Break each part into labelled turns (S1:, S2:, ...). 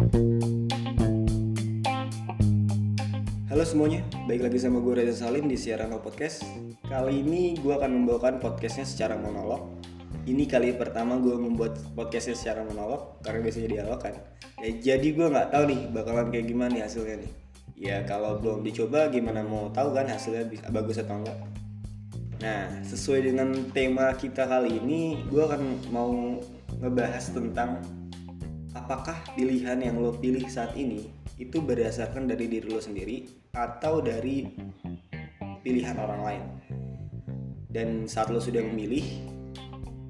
S1: Halo semuanya, baik lagi sama gue Reza Salim di Siaran Podcast. Kali ini gue akan membawakan podcastnya secara monolog. Ini kali pertama gue membuat podcastnya secara monolog Karena biasanya dialog kan. Ya, Jadi gue nggak tahu nih bakalan kayak gimana nih hasilnya nih. Ya kalau belum dicoba gimana mau tahu kan hasilnya bagus atau enggak Nah, sesuai dengan tema kita kali ini, gue akan mau ngebahas tentang apakah pilihan yang lo pilih saat ini itu berdasarkan dari diri lo sendiri atau dari pilihan orang lain. Dan saat lo sudah memilih,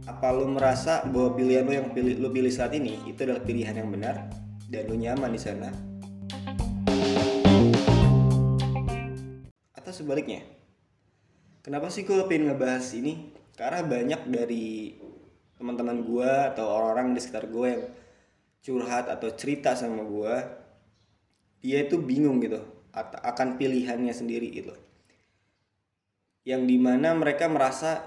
S1: apa lo merasa bahwa pilihan lo yang pilih, lo pilih saat ini itu adalah pilihan yang benar dan lo nyaman di sana? Atau sebaliknya? Kenapa sih gue pengen ngebahas ini? Karena banyak dari teman-teman gue atau orang-orang di sekitar gue yang curhat atau cerita sama gue, dia itu bingung gitu akan pilihannya sendiri gitu. Yang di mana mereka merasa,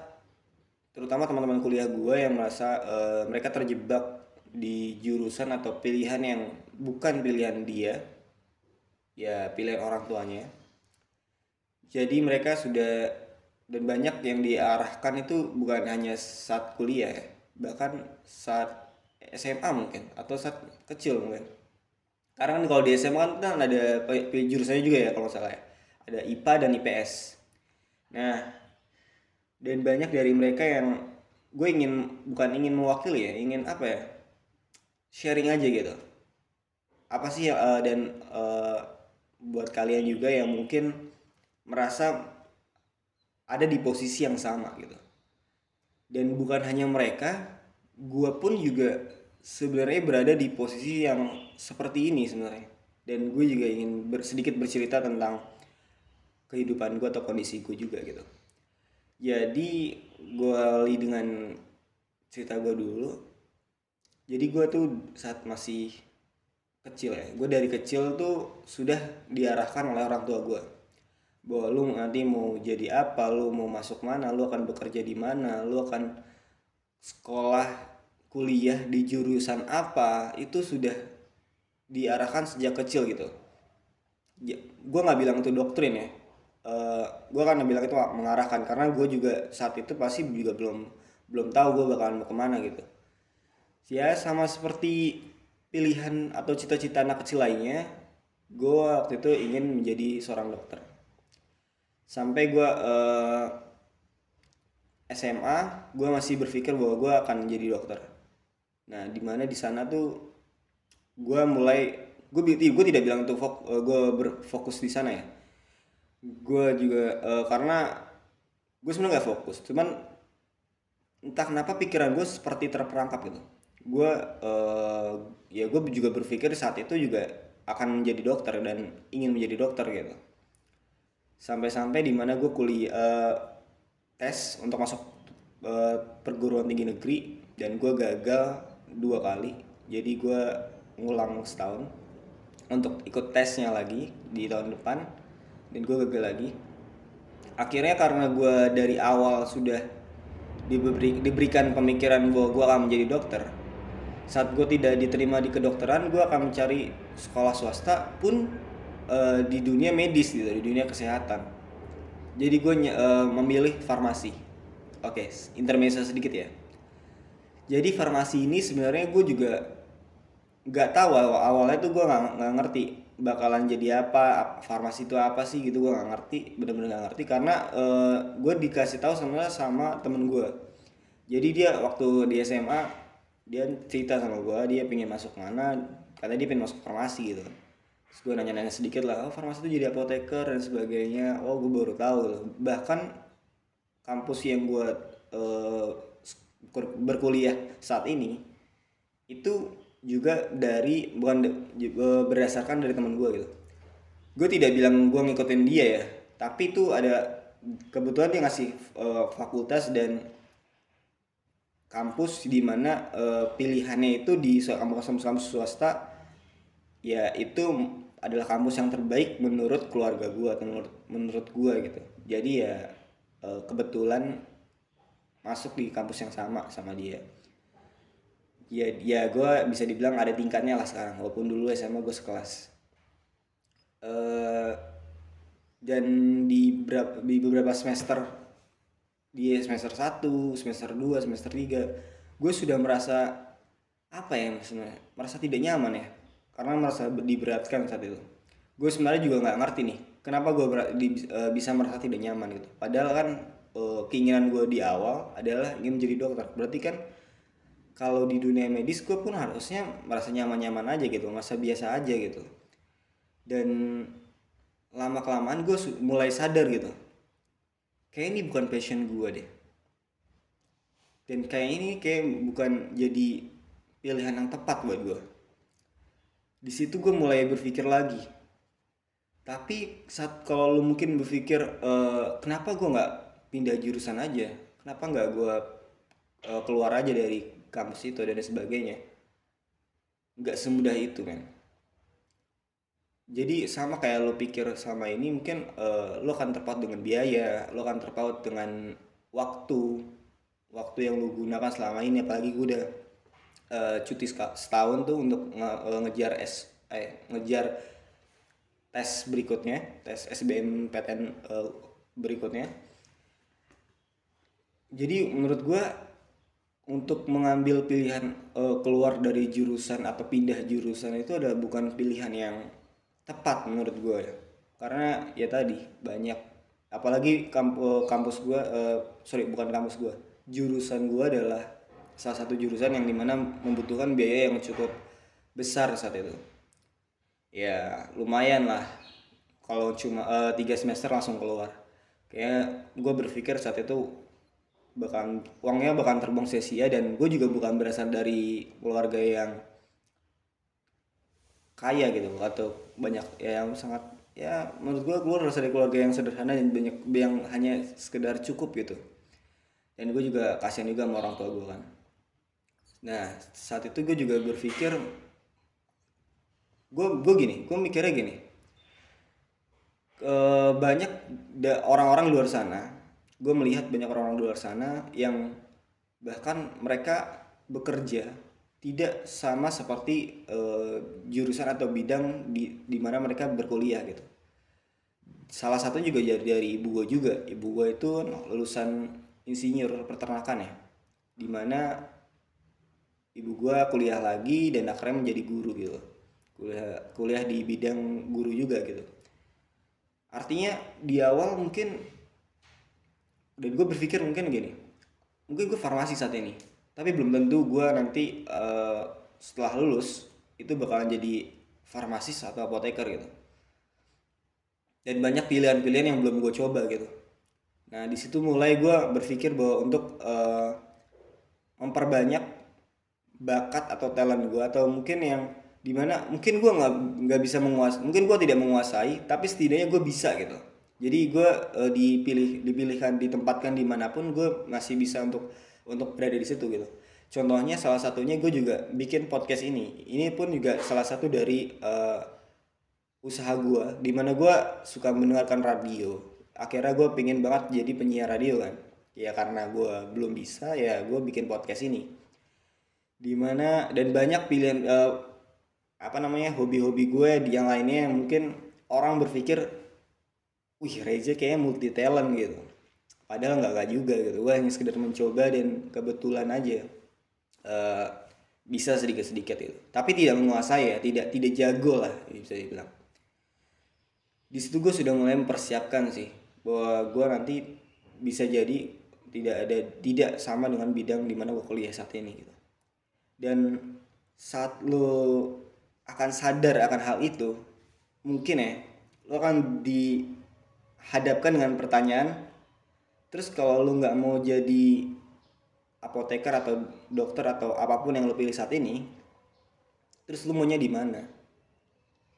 S1: terutama teman-teman kuliah gue yang merasa uh, mereka terjebak di jurusan atau pilihan yang bukan pilihan dia, ya pilihan orang tuanya. Jadi mereka sudah dan banyak yang diarahkan itu bukan hanya saat kuliah ya, bahkan saat SMA mungkin atau saat kecil mungkin. Karena kan kalau di SMA kan ada jurusannya juga ya kalau salah ya. Ada IPA dan IPS nah dan banyak dari mereka yang gue ingin bukan ingin mewakili ya ingin apa ya sharing aja gitu. Apa sih uh, dan uh, buat kalian juga yang mungkin merasa ada di posisi yang sama gitu. Dan bukan hanya mereka gue pun juga sebenarnya berada di posisi yang seperti ini sebenarnya. Dan gue juga ingin ber, sedikit bercerita tentang kehidupan gue atau kondisi gue juga gitu. Jadi gue awali dengan cerita gue dulu. Jadi gue tuh saat masih kecil ya gue dari kecil tuh sudah diarahkan oleh orang tua gue bahwa lu nanti mau jadi apa lu mau masuk mana lu akan bekerja di mana lu akan sekolah kuliah di jurusan apa itu sudah diarahkan sejak kecil gitu. Ya, gue nggak bilang itu doktrin ya. Uh, gue kan bilang itu mengarahkan karena gue juga saat itu pasti juga belum belum tahu gue bakalan mau ke mana gitu. Ya sama seperti pilihan atau cita-cita anak kecil lainnya gue waktu itu ingin menjadi seorang dokter. Sampai gue uh, SMA gue masih berpikir bahwa gue akan jadi dokter. Nah di mana di sana tuh gue mulai gue gue tidak bilang untuk fok, uh, gue berfokus di sana ya. Gue juga uh, karena gue sebenarnya gak fokus cuman entah kenapa pikiran gue seperti terperangkap gitu. Gue uh, ya gue juga berpikir saat itu juga akan menjadi dokter dan ingin menjadi dokter gitu. Sampai-sampai di mana gue kuliah uh, tes untuk masuk uh, perguruan tinggi negeri dan gue gagal dua kali. Jadi gue ngulang setahun untuk ikut tesnya lagi di tahun depan dan gue gagal lagi. Akhirnya karena gue dari awal sudah diberi, diberikan pemikiran bahwa gue akan menjadi dokter saat gue tidak diterima di kedokteran gue akan mencari sekolah swasta pun uh, di dunia medis gitu di dunia kesehatan jadi gue uh, memilih farmasi. Oke okay, intermezzo sedikit ya. Jadi farmasi ini sebenarnya gue juga nggak tahu awal awalnya tuh gue nggak ngerti bakalan jadi apa farmasi itu apa sih gitu gue nggak ngerti bener-bener nggak ngerti karena uh, gue dikasih tahu sama sama temen gue jadi dia waktu di SMA dia cerita sama gue dia pengen masuk mana katanya dia pengen masuk farmasi gitu Terus gue nanya-nanya sedikit lah, oh farmasi itu jadi apoteker dan sebagainya. Oh gue baru tahu loh. Bahkan kampus yang gue uh, berkuliah saat ini itu juga dari bukan uh, berdasarkan dari teman gue gitu. Gue tidak bilang gue ngikutin dia ya, tapi itu ada kebetulan dia ngasih uh, fakultas dan kampus di mana uh, pilihannya itu di kampus-kampus swasta ya itu adalah kampus yang terbaik menurut keluarga gue atau menurut menurut gue gitu. Jadi ya e, kebetulan masuk di kampus yang sama sama dia. Ya ya gue bisa dibilang ada tingkatnya lah sekarang walaupun dulu SMA gue sekelas. Eh dan di beberapa di beberapa semester di semester 1, semester 2, semester 3 gue sudah merasa apa ya sebenarnya merasa tidak nyaman ya karena merasa diberatkan saat itu. Gue sebenarnya juga nggak ngerti nih kenapa gue uh, bisa merasa tidak nyaman gitu. Padahal kan uh, keinginan gue di awal adalah ingin menjadi dokter. Berarti kan kalau di dunia medis gue pun harusnya merasa nyaman-nyaman aja gitu merasa biasa aja gitu. Dan lama kelamaan gue mulai sadar gitu kayak ini bukan passion gue deh. Dan kayak ini kayak bukan jadi pilihan yang tepat buat gue di situ gue mulai berpikir lagi. Tapi saat kalau lu mungkin berpikir e, kenapa gue nggak pindah jurusan aja? Kenapa nggak gue uh, keluar aja dari kampus itu dan sebagainya? Nggak semudah itu kan jadi sama kayak lo pikir sama ini mungkin uh, lo akan terpaut dengan biaya lo akan terpaut dengan waktu waktu yang lo gunakan selama ini apalagi gue udah uh, cuti setahun tuh untuk nge uh, ngejar S eh ngejar tes berikutnya tes SBM PTN uh, berikutnya. Jadi menurut gue untuk mengambil pilihan uh, keluar dari jurusan atau pindah jurusan itu ada bukan pilihan yang tepat menurut gue ya. Karena ya tadi banyak apalagi kamp kampus gue uh, sorry bukan kampus gue jurusan gue adalah salah satu jurusan yang di mana membutuhkan biaya yang cukup besar saat itu. Ya lumayan lah. Kalau cuma uh, tiga semester langsung keluar. Kayak gue berpikir saat itu bahkan uangnya bahkan terbang sia-sia dan gue juga bukan berasal dari keluarga yang kaya gitu atau banyak ya yang sangat ya menurut gue berasal dari keluarga yang sederhana dan banyak yang hanya sekedar cukup gitu. Dan gue juga kasihan juga sama orang tua gue kan nah saat itu gue juga berpikir gue gue gini gue mikirnya gini e, banyak orang-orang luar sana gue melihat banyak orang-orang luar sana yang bahkan mereka bekerja tidak sama seperti uh, jurusan atau bidang di di mana mereka berkuliah gitu. Salah satu juga dari, dari ibu gue juga. Ibu gue itu lulusan insinyur peternakan ya. Di mana ibu gue kuliah lagi dan akhirnya menjadi guru gitu. Kuliah kuliah di bidang guru juga gitu. Artinya di awal mungkin dan gue berpikir mungkin gini mungkin gue farmasi saat ini tapi belum tentu gue nanti uh, setelah lulus itu bakalan jadi farmasis atau apoteker gitu dan banyak pilihan-pilihan yang belum gue coba gitu nah di situ mulai gue berpikir bahwa untuk uh, memperbanyak bakat atau talent gue atau mungkin yang di mana mungkin gue nggak nggak bisa menguasai mungkin gue tidak menguasai tapi setidaknya gue bisa gitu. Jadi gue uh, dipilih dipilihkan ditempatkan di mana pun gue masih bisa untuk untuk berada di situ gitu. Contohnya salah satunya gue juga bikin podcast ini. Ini pun juga salah satu dari uh, usaha gue di mana gue suka mendengarkan radio. Akhirnya gue pengen banget jadi penyiar radio kan. Ya karena gue belum bisa ya gue bikin podcast ini di mana dan banyak pilihan uh, apa namanya hobi-hobi gue yang lainnya yang mungkin orang berpikir wih Reza kayaknya multi talent gitu. Padahal nggak nggak juga gitu. Gue hanya sekedar mencoba dan kebetulan aja uh, bisa sedikit sedikit itu tapi tidak menguasai ya tidak tidak jago lah bisa dibilang. Di situ gue sudah mulai mempersiapkan sih bahwa gue nanti bisa jadi tidak ada tidak sama dengan bidang di mana gue kuliah saat ini gitu dan saat lo akan sadar akan hal itu mungkin ya lo akan di hadapkan dengan pertanyaan terus kalau lu nggak mau jadi apoteker atau dokter atau apa pun yang lu pilih saat ini terus lu maunya di mana?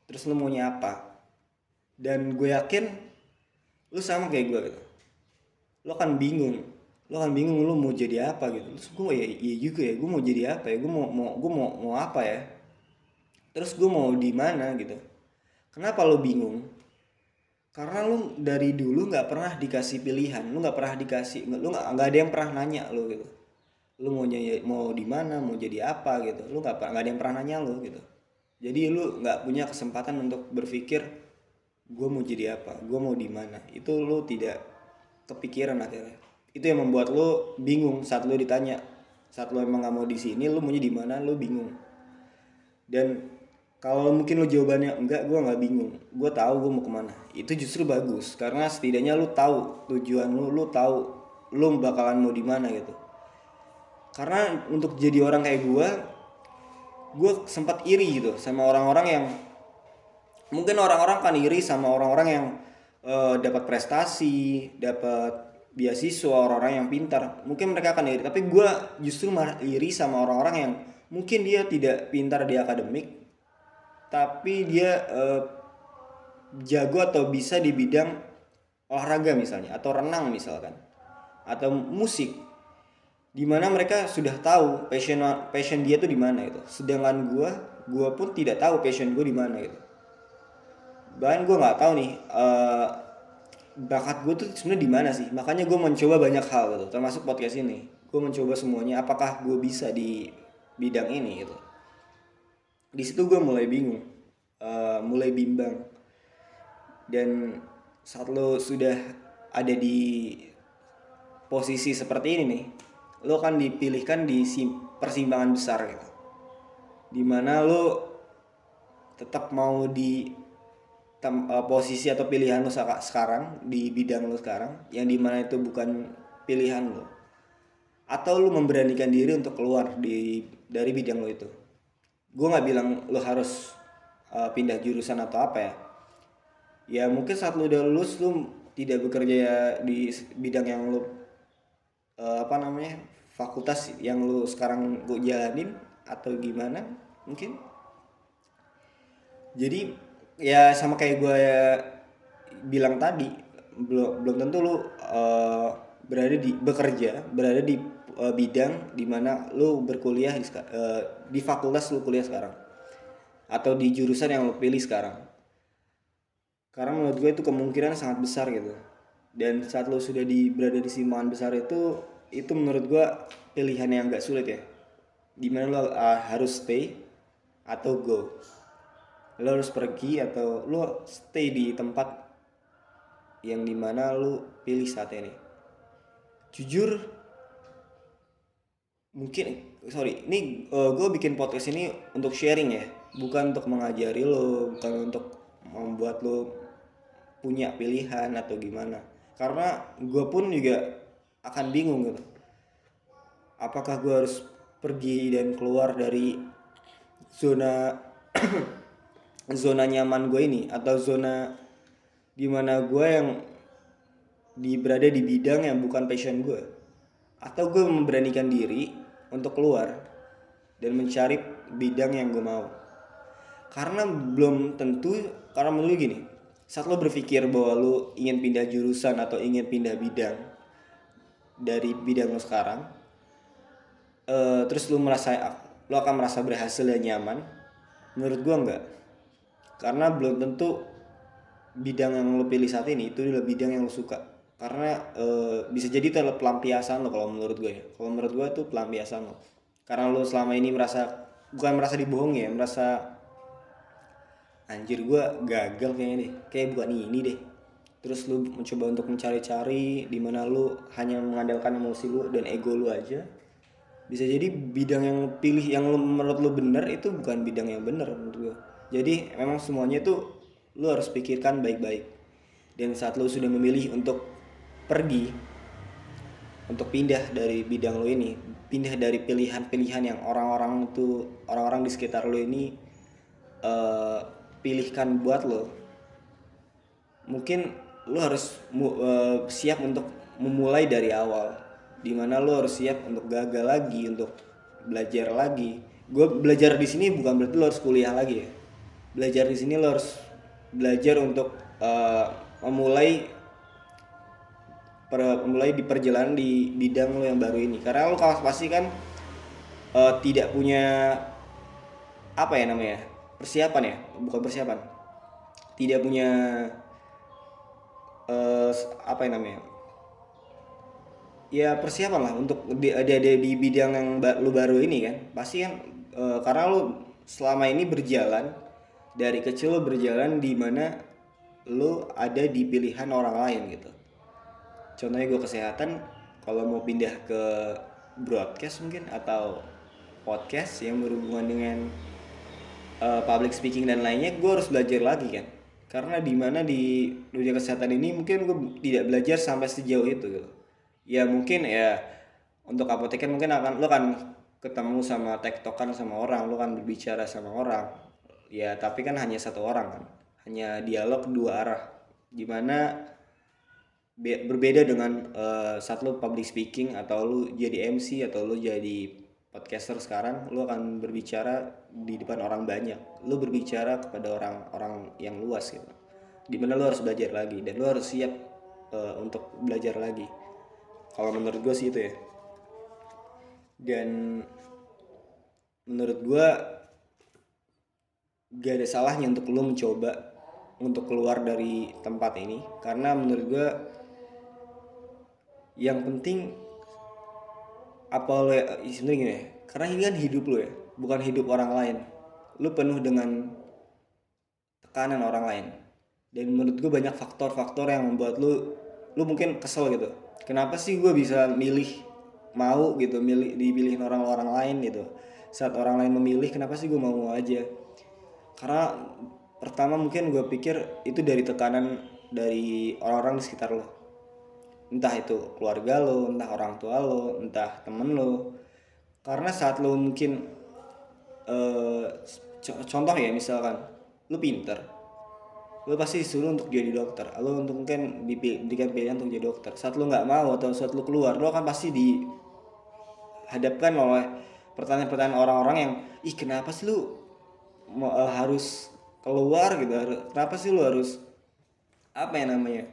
S1: Terus lu maunya apa? Dan gue yakin lu sama kayak gue gitu. Lu akan bingung lu akan bingung lu mau jadi apa gitu. Terus gue ya iya juga ya gue mau jadi apa ya? Gue mau mau gue mau mau apa ya? Terus gue mau di mana gitu. Kenapa lu bingung? Karena lu dari dulu nggak pernah dikasih pilihan lu nggak pernah dikasih lu nggak ada yang pernah nanya lu gitu. Lu mau nyanyi mau di mana mau jadi apa gitu. Lu nggak nggak ada yang pernah nanya lu gitu. Jadi lu nggak punya kesempatan untuk berpikir gue mau jadi apa? Gue mau di mana? Itu lu tidak kepikiran akhirnya itu yang membuat lu bingung saat lu ditanya. Saat lu emang nggak mau di sini lu maunya di mana lu bingung. Dan kalau mungkin lu jawabannya enggak gue nggak bingung. Gue tahu gue mau ke mana. Itu justru bagus karena setidaknya lu tahu tujuan lu lu tahu lu bakalan mau di mana gitu. Karena untuk jadi orang kayak gue gue sempat iri gitu sama orang-orang yang mungkin orang-orang kan iri sama orang-orang yang uh, dapat prestasi dapat beasiswa orang-orang yang pintar. Mungkin mereka akan iri. Tapi gue justru malah iri sama orang-orang yang mungkin dia tidak pintar di akademik tapi dia uh, jago atau bisa di bidang olahraga misalnya atau renang misalkan atau musik di mana mereka sudah tahu passion passion dia tuh di mana itu sedangkan gue gue pun tidak tahu passion gue di mana gitu. Bahkan gue nggak tahu nih uh, bakat gue tuh sebenarnya di mana sih? Makanya gue mencoba banyak hal gitu termasuk podcast ini. Gue mencoba semuanya apakah gue bisa di bidang ini gitu. Di situ gue mulai bingung uh, mulai bimbang. Dan saat lo sudah ada di posisi seperti ini nih lo kan dipilihkan di persimpangan besar gitu. Di mana lo tetap mau di tem, uh, posisi atau pilihan lo sekarang di bidang lo sekarang yang di mana itu bukan pilihan lo. Atau lo memberanikan diri untuk keluar di dari bidang lo itu. Gue nggak bilang lo harus uh, pindah jurusan atau apa ya. Ya mungkin saat lo udah lulus lo tidak bekerja di bidang yang lo uh, apa namanya fakultas yang lu sekarang gue jalanin atau gimana mungkin. Jadi ya sama kayak gue bilang tadi belum belum tentu lu uh, berada di bekerja berada di uh, bidang di mana lu berkuliah di, uh, di fakultas lu kuliah sekarang. Atau di jurusan yang lu pilih sekarang. Karena menurut gue itu kemungkinan sangat besar gitu. Dan saat lu sudah di berada di simpangan besar itu itu menurut gue pilihan yang gak sulit ya. Di mana lo uh, harus stay atau go lo harus pergi atau lo stay di tempat yang di mana lo pilih saat ini. Jujur mungkin sorry ini uh, gue bikin podcast ini untuk sharing ya. Bukan untuk mengajari lo bukan untuk membuat lo punya pilihan atau gimana. Karena gue pun juga akan bingung gitu. Apakah gue harus pergi dan keluar dari zona zona nyaman gue ini atau zona di mana gue yang di berada di bidang yang bukan passion gue atau gue memberanikan diri untuk keluar dan mencari bidang yang gue mau. Karena belum tentu karena menurut gini saat lo berpikir bahwa lo ingin pindah jurusan atau ingin pindah bidang dari bidang lo sekarang uh, terus lo merasa lo akan merasa berhasil dan nyaman menurut gua enggak karena belum tentu bidang yang lo pilih saat ini itu adalah bidang yang lo suka. Karena uh, bisa jadi itu adalah pelampiasan lo kalau menurut gue ya. Kalau menurut gue itu pelampiasan lo. Karena lo selama ini merasa bukan merasa dibohongi ya merasa anjir gue gagal kayaknya deh. Kayak bukan ini deh. Terus lu mencoba untuk mencari-cari di mana lu hanya mengandalkan emosi lu dan ego lu aja. Bisa jadi bidang yang pilih yang lu, menurut lu benar itu bukan bidang yang benar menurut gua jadi memang semuanya itu lu harus pikirkan baik-baik. Dan saat lu sudah memilih untuk pergi untuk pindah dari bidang lu ini pindah dari pilihan-pilihan yang orang-orang itu orang-orang di sekitar lu ini uh, pilihkan buat lo mungkin lu harus uh, siap untuk memulai dari awal. Di mana lu harus siap untuk gagal lagi untuk belajar lagi. Gue belajar di sini bukan berarti lu harus kuliah lagi ya belajar di sini lu harus belajar untuk uh, memulai per, mulai di perjalanan di bidang lo yang baru ini. Karena lo kawas pasti kan uh, tidak punya apa ya namanya persiapan ya? Bukan persiapan. Tidak punya uh, apa yang namanya? Ya persiapan lah untuk di, di, di, di bidang yang ba- lu baru ini kan. Pasti kan eh, karena lu selama ini berjalan dari kecil lu berjalan di mana lu ada di pilihan orang lain gitu. Contohnya gue kesehatan kalau mau pindah ke broadcast mungkin atau podcast yang berhubungan dengan eh, public speaking dan lainnya gue harus belajar lagi kan. Karena di mana di dunia kesehatan ini mungkin gue tidak belajar sampai sejauh itu gitu. Ya mungkin ya untuk apoteker mungkin akan lo kan ketemu sama tektokan sama orang lo kan berbicara sama orang ya tapi kan hanya satu orang kan? Hanya dialog dua arah di mana be- berbeda dengan eh, saat lo public speaking atau lo jadi MC atau lo jadi podcaster sekarang lo akan berbicara di depan orang banyak. Lo berbicara kepada orang-orang yang luas gitu. Di mana lo harus belajar lagi dan lo harus siap eh, untuk belajar lagi. Kalau menurut gue sih itu ya. Dan menurut gue gak ada salahnya untuk lo mencoba untuk keluar dari tempat ini. Karena menurut gue yang penting apa lo ya, sebenarnya gini ya karena ini kan hidup lo ya bukan hidup orang lain. Lo penuh dengan tekanan orang lain. Dan menurut gue banyak faktor-faktor yang membuat lu lu mungkin kesel gitu. Kenapa sih gue bisa milih mau gitu milih dipilihin orang-orang lain gitu? Saat orang lain memilih kenapa sih gue mau aja karena pertama mungkin gue pikir itu dari tekanan dari orang-orang di sekitar lo. Entah itu keluarga lo entah orang tua lo entah temen lo. Karena saat lo mungkin co- contoh ya misalkan lo pinter lo pasti disuruh untuk jadi dokter lo untuk mungkin diberikan pilihan untuk jadi dokter. Saat lo nggak mau atau saat lo keluar lo kan pasti dihadapkan oleh pertanyaan-pertanyaan orang-orang yang ih kenapa sih lu eh, harus keluar gitu Har- kenapa sih lu harus apa ya namanya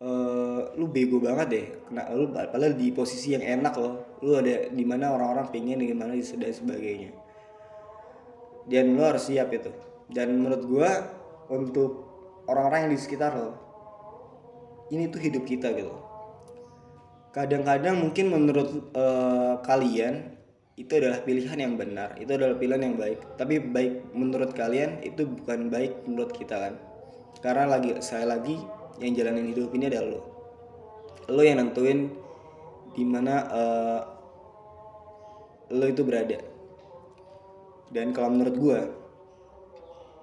S1: eh lu bego banget deh. Kena lu padahal di posisi yang enak loh. Lu ada di mana orang-orang pengen di mana dan sebagainya. Dan lo harus siap itu. Dan menurut gua untuk orang-orang yang di sekitar lo ini tuh hidup kita gitu. Kadang-kadang mungkin menurut eh, kalian itu adalah pilihan yang benar itu adalah pilihan yang baik. Tapi baik menurut kalian itu bukan baik menurut kita kan? Karena lagi saya lagi yang jalanin hidup ini adalah lo. Lo yang nentuin di mana eh, lo itu berada. Dan kalau menurut gua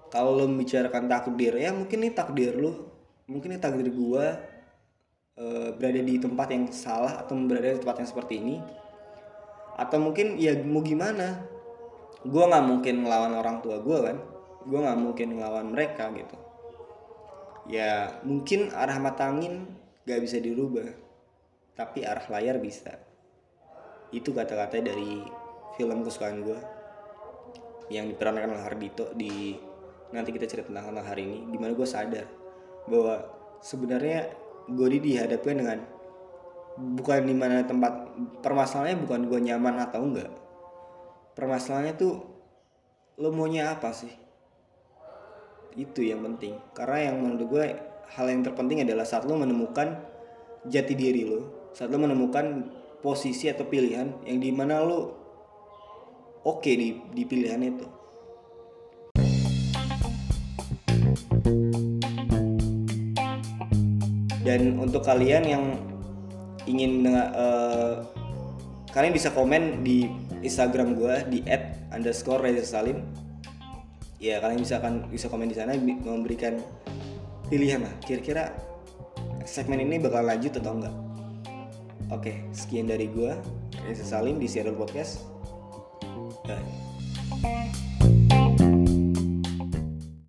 S1: kalau lo membicarakan takdir ya mungkin ini takdir lo mungkin ini takdir gua eh, berada di tempat yang salah atau berada di tempat yang seperti ini atau mungkin ya mau gimana? Gua nggak mungkin ngelawan orang tua gua kan? Gua nggak mungkin ngelawan mereka gitu. Ya mungkin arah mata angin gak bisa dirubah tapi arah layar bisa. Itu kata-kata dari film kesukaan gue yang diperankan oleh Hardito di nanti kita cerita tentang tentang hari ini di mana gue sadar bahwa sebenarnya gue dihadapkan dengan bukan di mana tempat permasalahannya bukan gue nyaman atau enggak. Permasalahannya tuh lo maunya apa sih? Itu yang penting. Karena yang menurut gue hal yang terpenting adalah saat lo menemukan jati diri lo saat lo menemukan posisi atau pilihan yang di mana lo oke di, di pilihan itu. Dan untuk kalian yang ingin mendengar eh, kalian bisa komen di Instagram gue di @underscore Reza Salim. Ya kalian bisa akan bisa komen di sana memberikan pilihan lah kira-kira segmen ini bakal lanjut atau enggak. Oke sekian dari gua Reza Salim di Seattle Podcast. Bye.